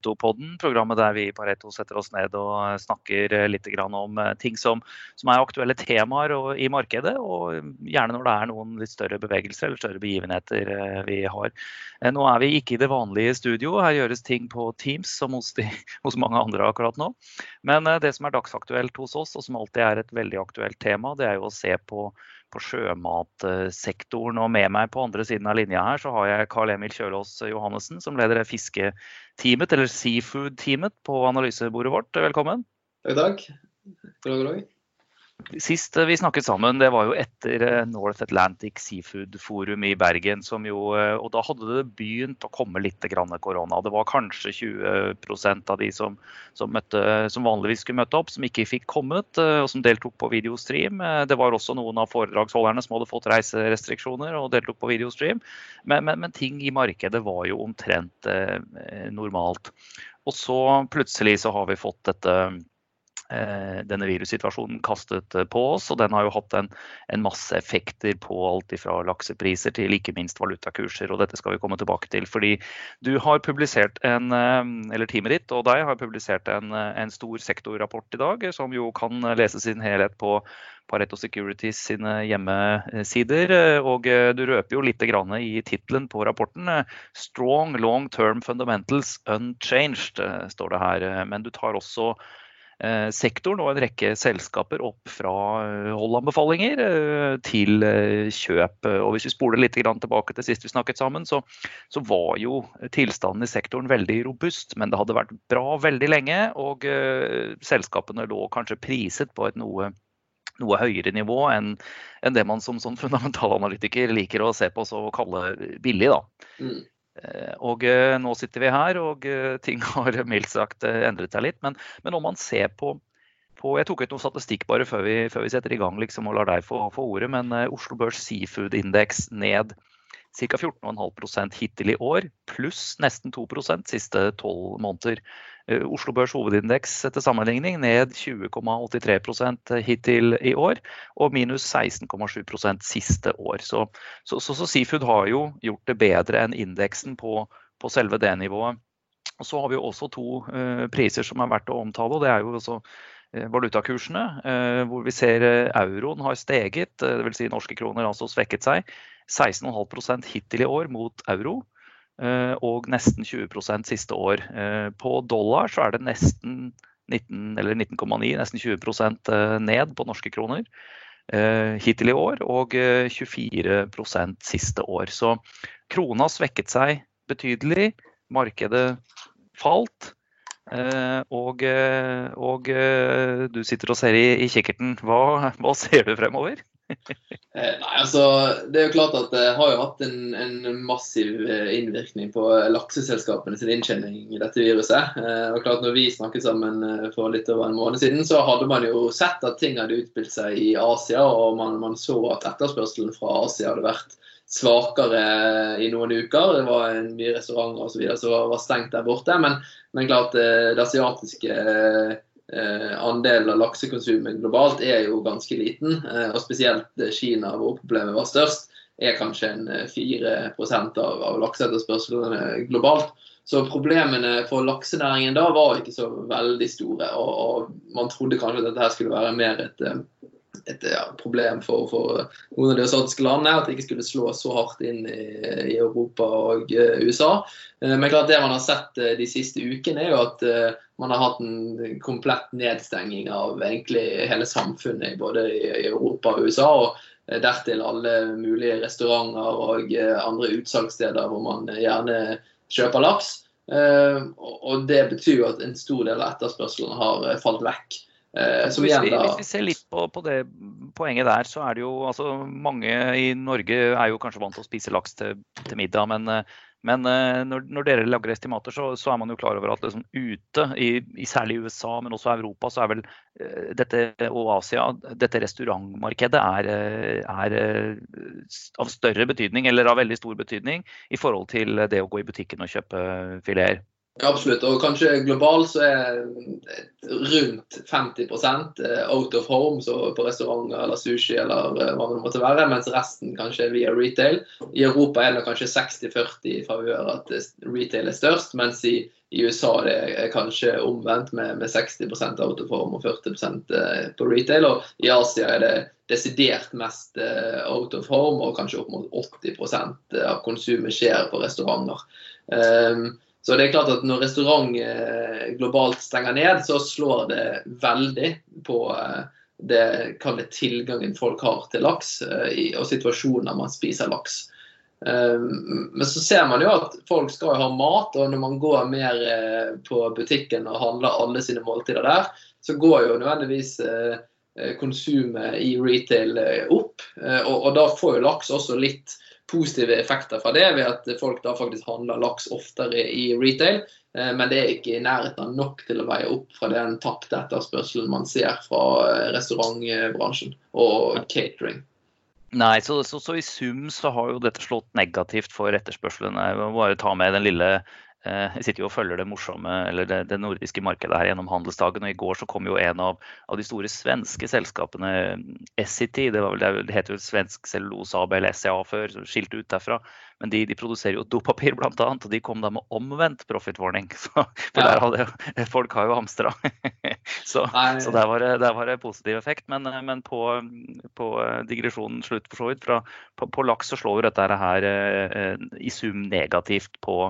Pareto-podden, programmet der vi i Pareto setter oss ned og snakker litt om eh, ting som, som er aktuelle temaer i markedet, og gjerne når det er noen litt større bevegelser eller større begivenheter eh, vi har. Eh, nå er vi ikke i det vanlige studio, her gjøres ting på Teams som hos, de, hos mange andre akkurat nå. Men det som er dagsaktuelt hos oss, og som alltid er et veldig aktuelt tema, det er jo å se på på sjømatsektoren. Og med meg på andre siden av linja her så har jeg Carl Emil Kjølås Johannessen, som leder fisketeamet, eller seafood-teamet på analysebordet vårt. Velkommen. Takk, takk. God dag, Sist vi snakket sammen, det var jo etter eh, North Atlantic Seafood Forum i Bergen. Jo, eh, og da hadde det begynt å komme litt korona. Det var kanskje 20% av de som, som, møtte, som, vanligvis skulle møte opp, som ikke fikk kommet, eh, og som deltok på videostream. Det var også noen av foredragsholderne som hadde fått reiserestriksjoner og deltok på videostream. Men, men, men ting i markedet var jo omtrent eh, normalt. Og så plutselig så har vi fått dette Eh, denne virussituasjonen kastet eh, på oss. Og den har jo hatt en, en masse effekter på alt fra laksepriser til ikke minst valutakurser. Og dette skal vi komme tilbake til. Fordi du har publisert en, eh, eller teamet ditt og deg har publisert en, en stor sektorrapport i dag, som jo kan leses i sin helhet på Pareto Securities sine hjemmesider. Og du røper jo litt i tittelen på rapporten. 'Strong long term fundamentals unchanged', står det her. Men du tar også Eh, sektoren og en rekke selskaper opp fra eh, holdanbefalinger eh, til kjøp. Og hvis vi spoler litt tilbake til sist vi snakket sammen, så, så, var jo tilstanden i sektoren veldig robust. Men det hadde vært bra veldig lenge, og selskapene lå kanskje priset på et noe noe høyere nivå enn, enn det man som sånn fundamentalanalytiker liker å se på og kalle billig. Da. Mm. Eh, og eh, nå sitter vi her, og eh, ting har mildt sagt endret seg litt. Men, men om man ser på, på, Jeg tok ut noe statistikk bare før vi, før vi setter i gang liksom, og lar deg få, få ordet. Men Oslo Børs Seafood Index ned ca. 14,5% hittil i år, pluss nesten 2 siste tolv måneder. Eh, Oslo Børs hovedindeks til sammenligning ned 20,83% hittil i år, og minus 16,7% siste år. Så, så, så, så, Seafood har jo gjort det bedre enn indeksen på, på selve det nivået. Og Så har vi jo også to uh, priser som er verdt å omtale. og det er jo også valutakursene, hvor vi ser euroen har steget, dvs. Si norske kroner altså svekket seg. 16,5% hittil i år mot euro. Eh, og nesten 20% siste år. Eh, på dollar så er det nesten 19, eller 19,9, nesten 20 eh, ned på norske kroner hittil i år, og 24% siste år. Så krona svekket seg betydelig. Markedet falt. Og, og du sitter og ser i, i kikkerten. Hva, hva ser du fremover? Eh, nei, altså, Det er jo klart at det har jo hatt en, en massiv eh, innvirkning på lakseselskapene sin inntjening i dette viruset. Eh, og klart Når vi snakket sammen for litt over en måned siden, så hadde man jo sett at ting hadde utspilt seg i Asia, og man, man så at etterspørselen fra Asia hadde vært svakere i noen uker. Det var mye restauranter osv. som var stengt der borte. Men, men klart det asiatiske eh, andelen av laksekonsumet globalt er jo ganske liten. Eh, og spesielt Kina, hvor problemet var størst, er kanskje en 4 eh, av, av lakseetterspørselen globalt. Så problemene for laksenæringen da var ikke så veldig store. Og, og man trodde kanskje at dette skulle være mer et eh, et ja, problem for, for, noen av de asiatiske landene. At det ikke skulle slå så hardt inn i, i Europa og USA. Men klart det man har sett de siste ukene, er jo at man har hatt en komplett nedstenging av egentlig hele samfunnet både i, Europa og USA. og Dertil alle mulige restauranter og andre utsalgssteder hvor man gjerne kjøper laks. Og det betyr jo at en stor del av etterspørselen har falt vekk. Eh, hvis, vi, hvis, vi, ser litt på, på, det poenget der, så er det jo altså Mange i Norge er jo kanskje vant til å spise laks til, til middag, men, eh, men eh, når, når, dere lager estimater, så, så, er man jo klar over at liksom ute, i, i særlig USA, men også Europa, så er vel dette, og Asia, dette restaurantmarkedet er, er, av større betydning, eller av veldig stor betydning, i forhold til det å gå i butikken og kjøpe fileter. Absolutt. Og kanskje globalt så er rundt 50 eh, out of home, så på restauranter eller sushi eller eh, hva det måtte være, mens resten kanskje er via retail. I Europa er det kanskje 60-40 i favør at retail er størst, mens i, USA det er kanskje omvendt med, med 60% out of home og 40 eh, på retail. Og i Asia er det desidert mest out of home, og kanskje opp mot 80% av konsumet skjer på restauranter. Um, så det er klart at når restaurant eh, globalt stenger ned, så slår det veldig på eh, det, det tilgangen folk har til laks, og og situasjoner man spiser laks. Men så ser man jo at folk skal ha mat, og når man går mer på butikken og handler alle sine måltider der, så går jo nødvendigvis konsumet i retail opp. Og, da får jo laks også litt positive effekter fra det ved at folk da faktisk handler laks oftere i retail. Eh, men det er ikke i nærheten nok til å veie opp fra den tapte etterspørselen man ser fra eh, restaurantbransjen og catering. Nei, så, så, så, i sum så har jo dette slått negativt for etterspørselen. Jeg må bare ta med den lille jeg sitter jo og følger det morsomme, eller det, det, nordiske markedet her gjennom handelsdagen. og I går så kom jo en av, av de store svenske selskapene, Essity, det, var vel, det heter jo Svensk Cellulose AB eller SCA før, skilt ut derfra. Men de, de produserer jo dopapir bl.a., og de kom da med omvendt profit warning. Så, for ja. der hadde, folk har jo hamstra. så, så der, var det, der var det positiv effekt. Men, men på, på digresjonen slutt for så vidt, fra, på, på laks så slår jo dette her eh, i sum negativt på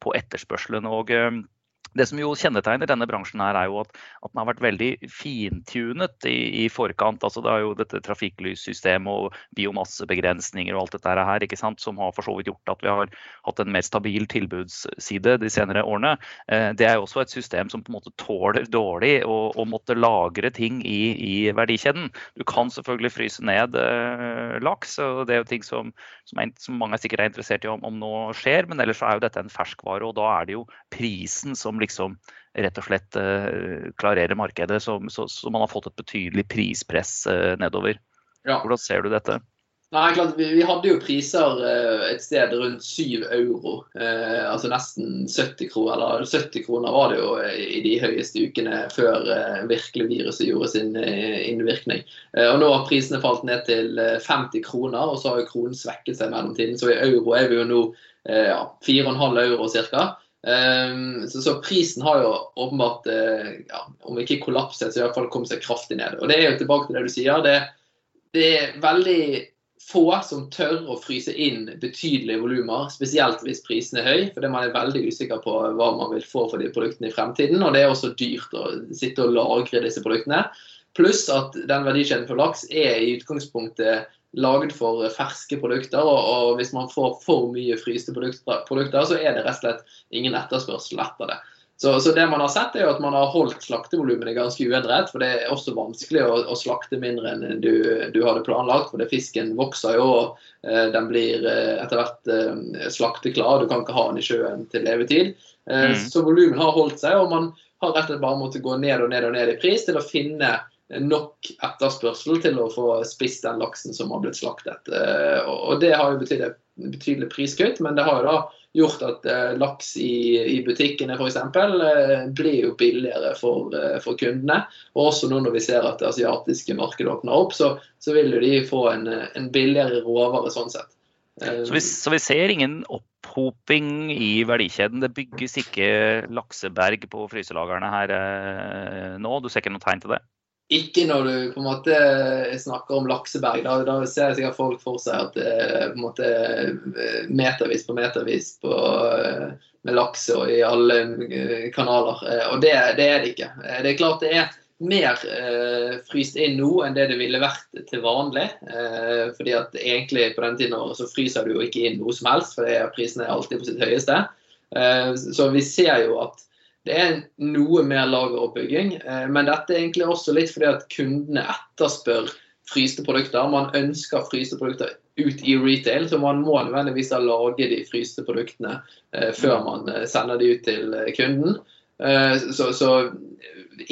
på etterspørselen. og eh, det som jo kjennetegner denne bransjen, her er jo at, at den har vært veldig fintunet i, i, forkant. altså Det er jo dette trafikklyssystemet og biomassebegrensninger og alt dette her, ikke sant, som har for så vidt gjort at vi har hatt en mer stabil tilbudsside de senere årene. Eh, det er jo også et system som på en måte tåler dårlig å, måtte lagre ting i, i, verdikjeden. Du kan selvfølgelig fryse ned eh, laks, og det er jo ting som, som, er, som mange er sikkert er interessert i om, om nå skjer, men ellers er jo dette en ferskvare, og da er det jo prisen som liksom rett og slett uh, klarerer markedet. Så, så, så, man har fått et betydelig prispress uh, nedover. Ja. Hvordan ser du dette? Nei, klart, vi, vi, hadde jo priser eh, et sted rundt 7 euro. Eh, altså nesten 70 kroner. Eller 70 kroner var det jo i de høyeste ukene før eh, virkelig viruset gjorde sin innvirkning. og Nå har prisene falt ned til 50 kroner, og så har jo kronen svekket seg mellomtiden. Så i euro er vi jo nå ja, 4,5 euro ca. Um, så, så, prisen har jo åpenbart, uh, ja, om ikke kollapset, så i hvert fall kommet seg kraftig ned. Og det er jo tilbake til det du sier. Det, det er veldig få som tør å fryse inn betydelige volumer, spesielt hvis prisen er høy, fordi man er veldig usikker på hva man vil få for de produktene i fremtiden. Og det er også dyrt å sitte og lagre disse produktene. Pluss at den verdikjeden for laks er i utgangspunktet laget for ferske produkter. Og, og, hvis man får for mye fryste produkter, produkter, så er det rett og slett ingen etterspørsel etter det. Så, så, det man har sett er jo at man har holdt slaktevolumene ganske uendret. For det er også vanskelig å, å slakte mindre enn du, du, hadde planlagt. For det, fisken vokser jo, og eh, den blir eh, etter hvert eh, slakteklar. Du kan ikke ha den i sjøen til levetid. Eh, mm. Så volumet har holdt seg, og man har rett og slett bare måttet gå ned og ned og ned i pris til å finne nok etterspørsel til å få spist den laksen som har blitt slaktet. Eh, og Det har jo betydd et betydelig priskutt, men det har jo da gjort at eh, laks i, i butikkene f.eks. Eh, blir jo billigere for, for, kundene. Og også nå når vi ser at det asiatiske markedet åpner opp, så, så vil jo de få en, en billigere råvare sånn sett. Så vi, så vi, ser ingen opphoping i verdikjeden. Det bygges ikke lakseberg på fryselagrene her nå? Du ser ikke noe tegn til det? Ikke når du på en måte snakker om lakseberg. Da, da ser sikkert folk for seg at det er på en måte metervis på metervis på, med laks og i alle eh, kanaler. Eh, og det, det, er det ikke. Eh, det er klart det er mer eh, fryst inn nå enn det det ville vært til vanlig. Eh, fordi at egentlig på den tiden så fryser du jo ikke inn noe som helst, for prisene er alltid på sitt høyeste. Eh, så vi ser jo at det er noe mer lageroppbygging. Eh, men dette er egentlig også litt fordi at kundene etterspør fryste produkter. Man ønsker fryste produkter ut i retail, så man må nødvendigvis lage de fryste produktene eh, før mm. man eh, sender de ut til kunden. Så, så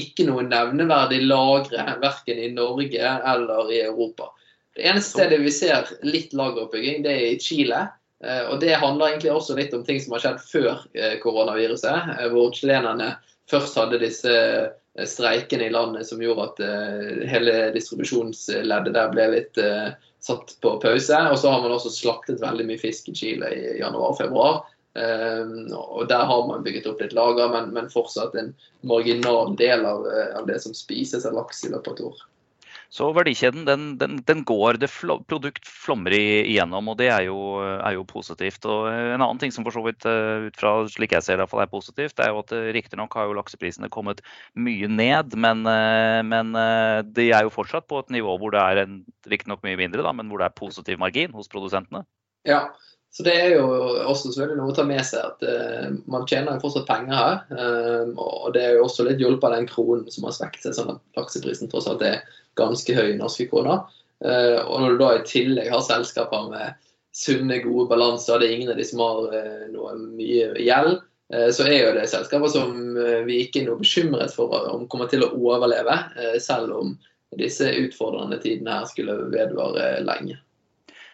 ikke noe nevneverdig lagre verken i Norge eller i Europa. Det eneste stedet vi ser litt lageroppbygging, det er i Chile. Og Det handler egentlig også litt om ting som har skjedd før koronaviruset, hvor chilenerne først hadde disse streikene i landet som gjorde at hele distribusjonsleddet der ble litt satt på pause. Og så har man også slaktet veldig mye fisk i Chile i januar og februar. Og Der har man bygget opp litt lager, men, fortsatt en marginal del av, eh, det som spises av laks i løpet av år. Så verdikjeden den, den, den går, det fl produkt flommer igjennom, og det er jo, er jo, positivt. Og En annen ting som for så vidt eh, ut fra slik jeg ser det, er positivt, er jo at eh, riktignok har jo lakseprisene kommet mye ned, men, men, de er jo fortsatt på et nivå hvor det er riktignok mye mindre, da, men hvor det er positiv margin hos produsentene. Ja, så det er jo også selvfølgelig noe å ta med seg at uh, man tjener jo fortsatt penger her. Um, og det er jo også litt hjulpet av den kronen som har svekket seg, sånn at lakseprisen tross alt er ganske høy i norske kroner. Uh, og når du da i tillegg har selskaper med sunne, gode balanser, det er ingen av de som har noe mye gjeld, så er jo det selskaper som vi ikke er noe bekymret for om kommer til å overleve, selv om disse utfordrende tidene her skulle vedvare lenge.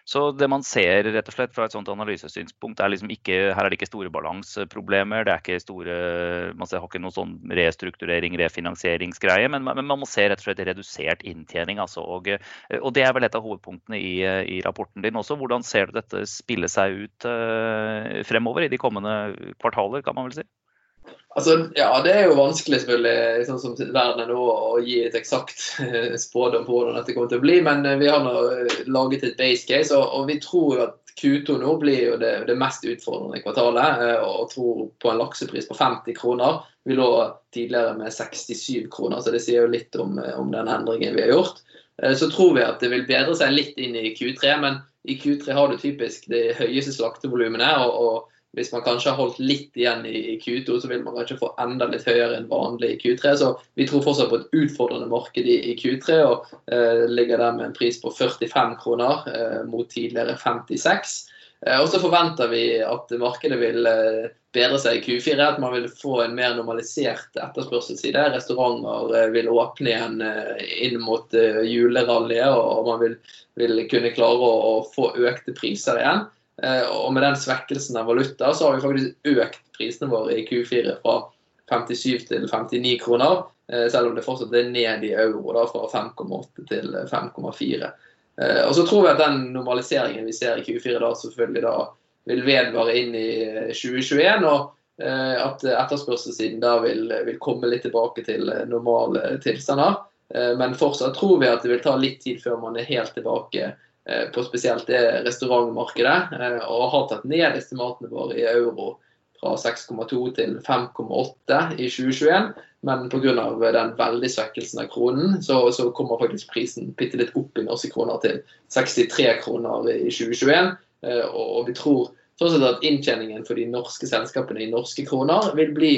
Så det man ser rett og slett fra et sånt analysesynspunkt, er liksom ikke her er det ikke store balanseproblemer. det er ikke store, Man har ikke noe sånn restrukturering, refinansieringsgreie, men, men, man må se rett og slett redusert inntjening. Altså, og, og, det er vel et av hovedpunktene i, i, rapporten din også. Hvordan ser du dette spille seg ut uh, fremover i de kommende kvartaler, kan man vel si? Altså, ja, Det er jo vanskelig selvfølgelig, sånn som verden er nå, å gi et eksakt eh, spådom på hvordan dette kommer til å bli. Men eh, vi har nå eh, laget et base case, og, og vi tror at Q2 nå blir jo det, det mest utfordrende kvartalet. Og tror på en laksepris på 50 kroner. Vi lå tidligere med 67 kroner, så det sier jo litt om, om den endringen vi har gjort. Så tror vi at det vil bedre seg litt inn i Q3, men i Q3 har du typisk de høyeste slaktevolumene. og, og hvis man kanskje har holdt litt igjen i Q2, så vil man kanskje få enda litt høyere enn vanlig i Q3. Så vi tror fortsatt på et utfordrende marked i, i Q3, og eh, ligger der med en pris på 45 kroner eh, mot tidligere 56. Eh, og så forventer vi at markedet vil eh, bedre seg i Q4, at man vil få en mer normalisert etterspørselsside. Restauranter eh, vil åpne igjen eh, inn mot julerallyet, og man vil, vil kunne klare å, å få økte priser igjen. Eh, og med den svekkelsen av valuta så har vi faktisk økt prisene våre i Q4 fra 57 til 59 kroner. Eh, selv om det fortsatt er ned i euro, da, fra 5,8 til 5,4. Eh, og så tror vi at den normaliseringen vi ser i Q4 da selvfølgelig da vil vedvare inn i 2021. og at etterspørselssiden da vil, vil, komme litt tilbake til normale tilstander. Men fortsatt tror vi at det vil ta litt tid før man er helt tilbake på spesielt det restaurantmarkedet, eh, og har tatt ned estimatene våre i euro fra 6,2 til 5,8 i 2021. Men pga. den veldig svekkelsen av kronen, så, så, kommer faktisk prisen bitte litt opp i norske kroner til 63 kroner i 2021. Eh, og, og vi tror sånn at inntjeningen for de norske selskapene i norske kroner vil bli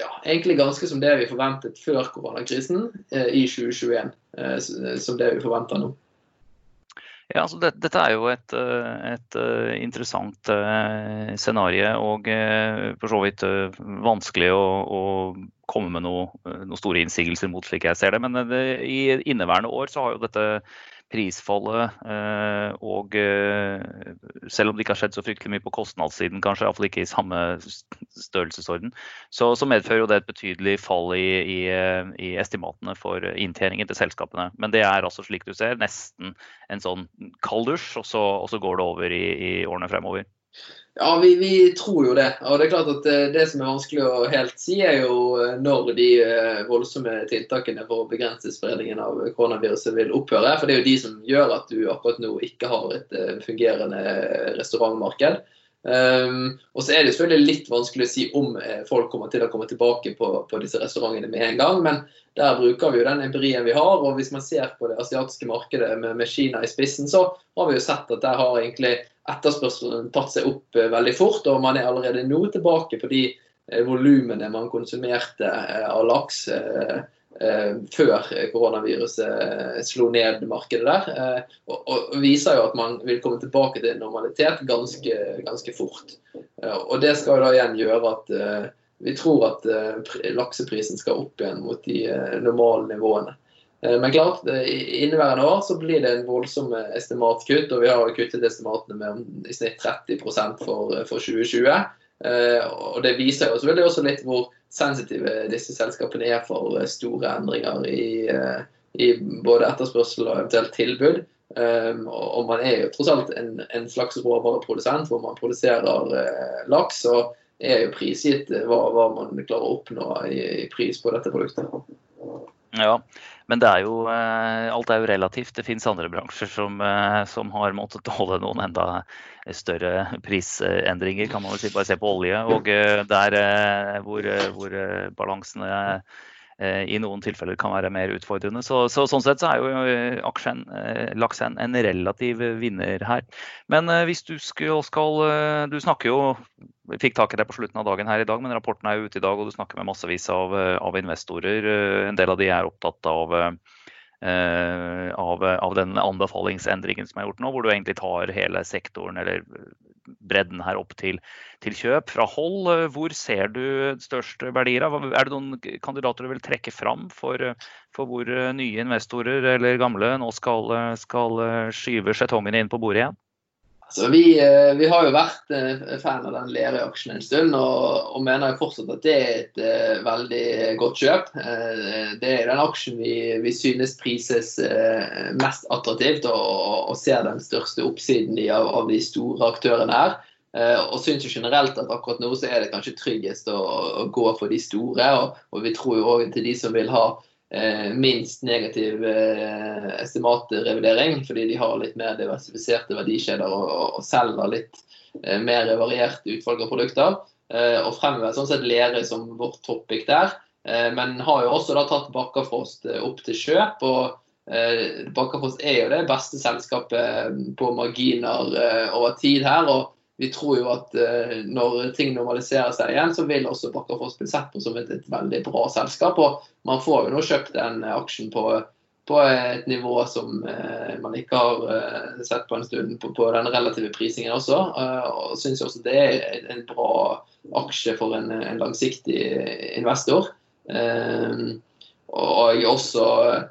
ja, egentlig ganske som det vi forventet før koronakrisen i 2021. som det vi forventer nå. Ja, altså det, Dette er jo et, eh, et uh, interessant uh, scenario og for så vidt vanskelig å, å, komme med noen noe store innsigelser mot, slik jeg ser det. Men det, i inneværende år så har jo dette prisfallet. Eh, og eh, selv om det ikke har skjedd så fryktelig mye på kostnadssiden, kanskje, iallfall ikke i samme størrelsesorden, så, så, medfører jo det et betydelig fall i, i, i, estimatene for inntjeningen til selskapene. Men det er altså, slik du ser, nesten en sånn kald dusj, og og så går det over i, i årene fremover. Ja, vi, vi, tror jo det. Og det er klart at det, eh, som er vanskelig å helt si, er jo eh, når de eh, voldsomme tiltakene for å begrense spredningen av koronaviruset vil opphøre. For det er jo de som gjør at du akkurat nå ikke har et fungerende restaurantmarked. Um, og så er det selvfølgelig litt vanskelig å si om folk kommer til å komme tilbake på, på disse restaurantene med en gang. Men der bruker vi jo den empirien vi har. Og hvis man ser på det asiatiske markedet med, med Kina i spissen, så har vi jo sett at der har egentlig etterspørselen tatt seg opp eh, veldig fort, og man er allerede nå tilbake på de eh, volumene man konsumerte eh, av laks før koronaviruset slo ned markedet der. Og, viser jo at man vil komme tilbake til normalitet ganske, ganske fort. Og det skal jo da igjen gjøre at vi tror at lakseprisen skal opp igjen mot de normale nivåene. Men klart, inneværende år så blir det en voldsom estimatkutt, og vi har kuttet estimatene med i snitt 30% for, for 2020. Og det viser jo selvfølgelig også litt hvor sensitive disse selskapene er for store endringer i, i både etterspørsel og eventuelt tilbud. Um, og man er jo tross alt en, en slags råvareprodusent hvor man produserer laks. Og er jo prisgitt hva, hva, man klarer å oppnå i, i, pris på dette produktet. Ja, men det er jo, uh, alt er jo relativt. Det finnes andre bransjer som, som har måttet tåle noen enda større prisendringer, kan man vel si. Bare se på olje. Og der hvor, hvor balansene Eh, i noen tilfeller kan være mer utfordrende. Så, så Sånn sett så er jo eh, aksjen eh, laks en, en, relativ vinner her. Men hvis du skal, skal, Du snakker jo Vi fikk tak i det på slutten av dagen her i dag, men rapporten er jo ute i dag, og du snakker med massevis av, av investorer. En del av de er opptatt av av, av, den anbefalingsendringen som er gjort nå, hvor du egentlig tar hele sektoren eller bredden her opp til, til kjøp fra hold. Hvor ser du største verdier? Er det noen kandidater du vil trekke fram for, for hvor nye investorer eller gamle nå skal, skal skyve skjetongene inn på bordet igjen? Altså, vi, eh, vi, har jo vært eh, fan av den Lerøy-aksjen en stund, og, og, mener jo fortsatt at det er et uh, veldig godt kjøp. Uh, det er den aksjen vi, vi synes prises uh, mest attraktivt, og, og, ser den største oppsiden i av, av de store aktørene her. og syns jo generelt at akkurat nå så er det kanskje tryggest å, å gå for de store. Og, vi tror jo òg til de som vil ha minst negativ eh, estimatrevidering, fordi de har litt mer diversifiserte verdikjeder og, og selger litt eh, mer variert utvalg av produkter. og fremhever sånn sett Lerøy som vårt topic der. men har jo også da tatt Bakkafrost opp til kjøp. og Bakkafrost er jo det beste selskapet på marginer over tid her. og vi tror jo at uh, når ting normaliserer seg igjen, så vil også Bakkafoss bli sett på som et, et, veldig bra selskap. Og man får jo nå kjøpt den aksjen på, på et nivå som uh, man ikke har uh, sett på en stund, på, på den relative prisingen også. og syns også det er en bra aksje for en, en langsiktig investor. og også Eh,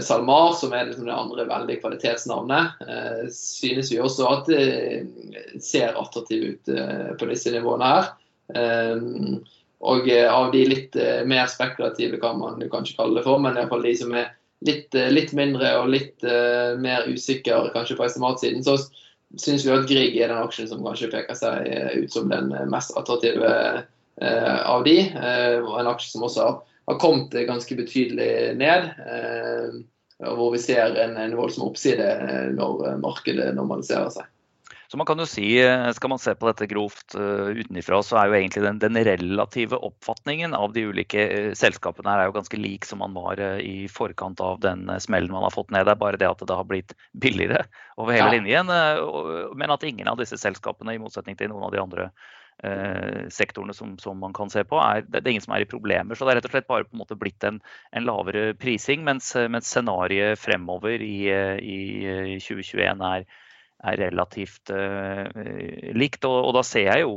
SalMar, som er liksom det andre veldig kvalitetsnavnet, eh, synes vi også at det ser attraktiv ut eh, på disse nivåene her. Og av de litt mer spekulative, kan man kanskje kalle det for, men iallfall de som er litt, litt, mindre og litt mer usikre kanskje på estimatsiden, så syns vi at Grieg er den aksjen som kanskje peker seg ut som den mest attraktive av de. Og en aksje som også har har kommet ganske betydelig ned. Eh, hvor vi ser en, en voldsom oppside eh, når markedet normaliserer seg. Så man kan jo si, eh, Skal man se på dette grovt utenifra, så er jo egentlig den, den, relative oppfatningen av de ulike selskapene her er jo ganske lik som man var i forkant av den smellen man har fått ned. Det er bare det at det har blitt billigere over hele ja. linjen. men at ingen av disse selskapene, i motsetning til noen av de andre sektorene som, som, man kan se på, er, det er ingen som er i problemer. Så det er rett og slett bare på en måte blitt en, en lavere prising, mens, mens scenarioet fremover i, i 2021 er, er relativt uh, likt. Og, og, da ser jeg jo,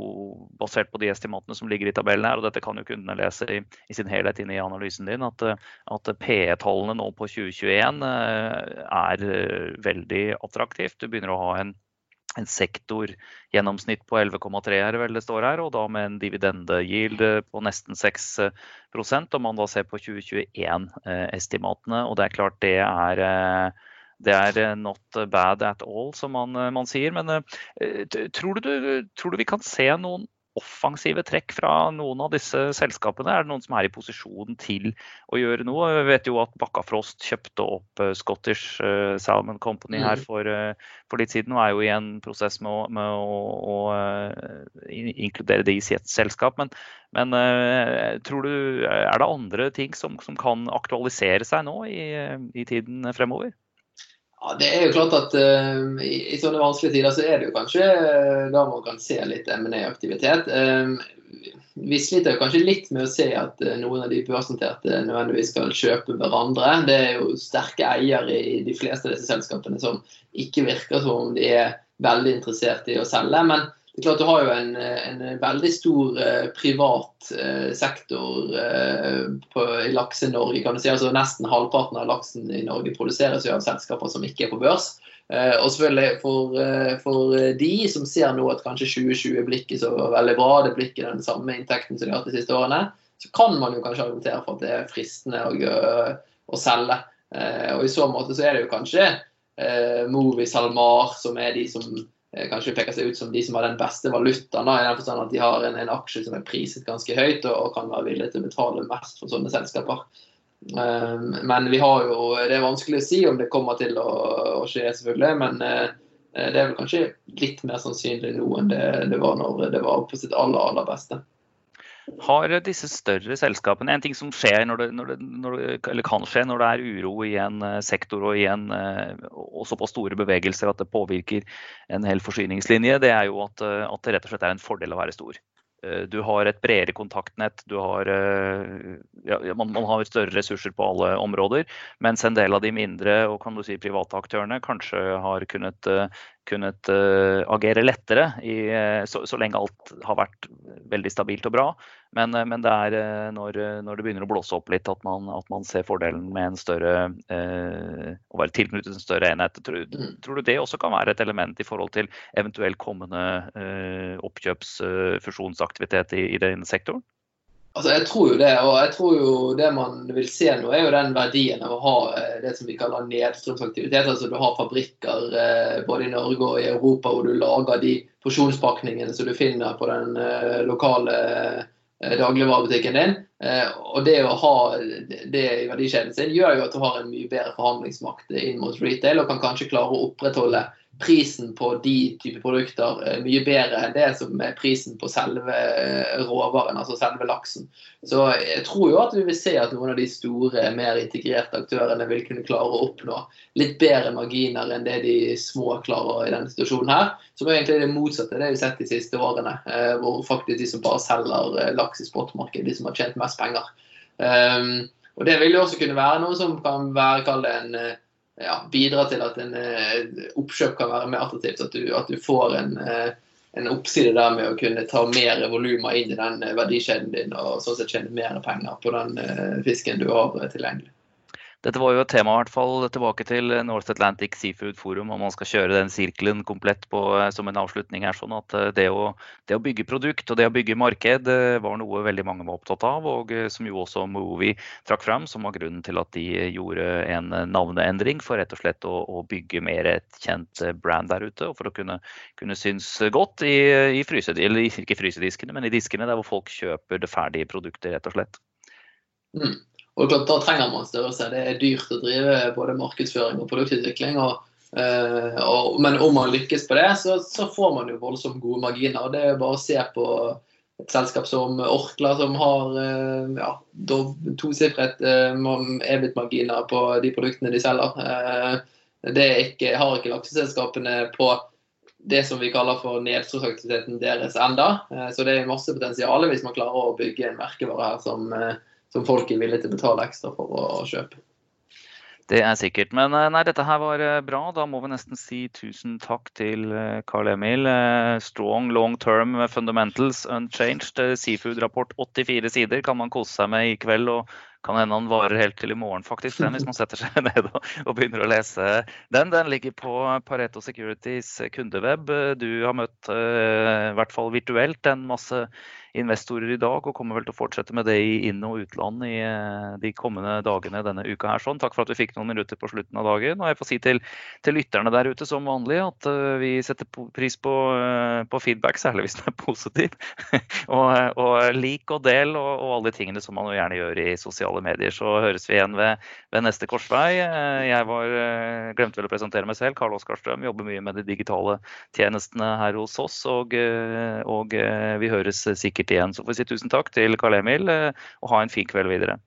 basert på de estimatene som ligger i tabellen her, og dette kan jo kundene lese i, i sin helhet inn i analysen din, at, at PE-tallene nå på 2021 uh, er veldig attraktivt. Du begynner å ha en en sektorgjennomsnitt på 11,3 er vel det står her, og da med en dividendegild på nesten 6% om man da ser på 2021-estimatene. Og det er klart det er det er not bad at all, som man, man sier. Men tror du, tror du vi kan se noen offensive trekk fra noen av disse selskapene? Er det noen som er i posisjon til å gjøre noe? Vi vet jo at Bakkafrost kjøpte opp eh, Scottish eh, Salmon Company her mm. for, eh, for litt siden og er jo i en prosess med å, med å, å inkludere det i sitt selskap. Men, men tror du, er det andre ting som, som kan aktualisere seg nå i, i tiden fremover? Ja, Det er jo klart at uh, i, i, sånne vanskelige tider så er det jo kanskje uh, da man kan se litt M&A-aktivitet. Uh, vi sliter jo kanskje litt med å se at noen av de børsnoterte nødvendigvis skal kjøpe hverandre. Det er jo sterke eiere i de fleste av disse selskapene som ikke virker som om de er veldig interessert i å selge. Men det er klart Du har jo en, en veldig stor privat sektor på, Lakse-Norge. kan du si. Altså Nesten halvparten av laksen i Norge produseres jo av selskaper som ikke er på børs. Eh, og selvfølgelig for, eh, for, de som ser nå at kanskje 2020 blir ikke så veldig bra, det blir ikke den samme inntekten som de har hatt de siste årene, så kan man jo kanskje argumentere for at det er fristende å, å selge. Eh, og I så måte så er det jo kanskje Movi SalMar som er de som kanskje peker seg ut som de som har den beste valutaen. i den forstand at De har en, en, aksje som er priset ganske høyt og, og kan være villige til å betale mest for sånne selskaper. Um, men vi har jo, det er vanskelig å si om det kommer til å, å skje, selvfølgelig. Men uh, det er vel kanskje litt mer sannsynlig nå enn det, det var når det var på sitt aller, aller beste. Har disse større selskapene En ting som skjer når det, når det, når det, eller kan skje når det er uro i en eh, sektor og, i en, eh, og såpass store bevegelser at det påvirker en hel forsyningslinje, det er jo at, eh, at det rett og slett er en fordel å være stor. Du har et bredere kontaktnett, har, ja, man, man, har større ressurser på alle områder. Mens en del av de mindre og kan du si private aktørene kanskje har kunnet kunnet uh, agere lettere i, uh, så, så, lenge alt har vært veldig stabilt og bra. Men, uh, men det er når, når, det begynner å blåse opp litt at man, at man ser fordelen med en større å være tilknyttet en større enhet. Tror, mm. tror, du det også kan være et element i forhold til eventuell kommende oppkjøps-, fusjonsaktivitet i, i den sektoren? Altså, Jeg tror jo det. Og jeg tror jo det man vil se nå, er jo den verdien av å ha eh, det som vi kaller nedstrømsaktivitet. Altså du har fabrikker eh, både i Norge og i Europa hvor du lager de porsjonspakningene som du finner på den eh, lokale dagligvarebutikken din. Og det å ha det i verdikjeden sin gjør jo at du har en mye bedre forhandlingsmakt inn mot retail, og kan kanskje klare å opprettholde prisen på de type produkter eh, mye bedre enn det som er prisen på selve eh, råvaren, altså selve laksen. Så jeg tror jo at vi vil se at noen av de store, mer integrerte aktørene vil kunne klare å oppnå litt bedre marginer enn det de små klarer i denne situasjonen her. Som er egentlig det motsatte det vi har sett de siste årene, eh, hvor faktisk de som bare selger laks i spotmarkedet, de som har tjent mest penger. Um, og Det vil jo også kunne være noe som kan være kall det en ja, bidra til at en eh, oppkjøp kan være mer attraktivt. At du, at du får en, eh, en, oppside der med å kunne ta mer volumer inn i den eh, verdikjeden din og sånn sett tjene mer penger på den fisken du har tilgjengelig. Dette var jo et tema i hvert fall tilbake til North Atlantic Seafood Forum, om man skal kjøre den sirkelen komplett på, eh, som en avslutning her. sånn at eh, det å, det å, bygge produkt og det å bygge marked eh, var noe veldig mange var opptatt av, og som jo også Movi trakk fram, som var grunnen til at de gjorde en navneendring for rett og slett å, å bygge mer et kjent brand der ute, og for å kunne, kunne synes godt i, i fryse, eller ikke frysediskene, men i diskene der hvor folk kjøper det ferdige produktet, rett og slett. Mm. Og klart, Da trenger man størrelse. Det er dyrt å drive både markedsføring og produktutvikling. Og, uh, og, men om man lykkes på det, så, så, får man jo voldsomt gode marginer. Det er bare å se på et selskap som Orkla, som har uh, ja, tosifret uh, EBIT-marginer på de produktene de selger. Det ikke, har ikke lakseselskapene på det som vi kaller for nedstrømsaktiviteten deres enda. Så det er masse potensial hvis man klarer å bygge en merkevare her som som folk er villige til å betale ekstra for å, kjøpe. Det er sikkert. Men eh, nei, dette her var eh, bra. Da må vi nesten si tusen takk til eh, Carl Emil. Strong long term fundamentals unchanged. Seafood-rapport 84 sider kan man kose seg med i kveld. og kan hende han varer helt til i morgen, faktisk, hvis man setter seg ned og, og, begynner å lese den. Den ligger på Pareto Securities kundeweb. Du har møtt, i hvert fall virtuelt, en masse investorer i dag, og kommer vel til å fortsette med det i inn- og utland i eh, de kommende dagene denne uka. her. Sånn. Takk for at vi fikk noen minutter på slutten av dagen. Og jeg får si til, til lytterne der ute som vanlig at uh, vi setter pris på, uh, på, feedback, særlig hvis den er positiv. og, og, lik og del og, og, alle de tingene som man gjerne gjør i sosiale medier. Så høres vi igjen ved, ved neste korsvei. Jeg var, glemte vel å presentere meg selv. Karl Oskar Strøm jobber mye med de digitale tjenestene her hos oss. og, og vi høres sikkert igjen. Så får vi si tusen takk til Karl Emil, eh, og ha en fin kveld videre.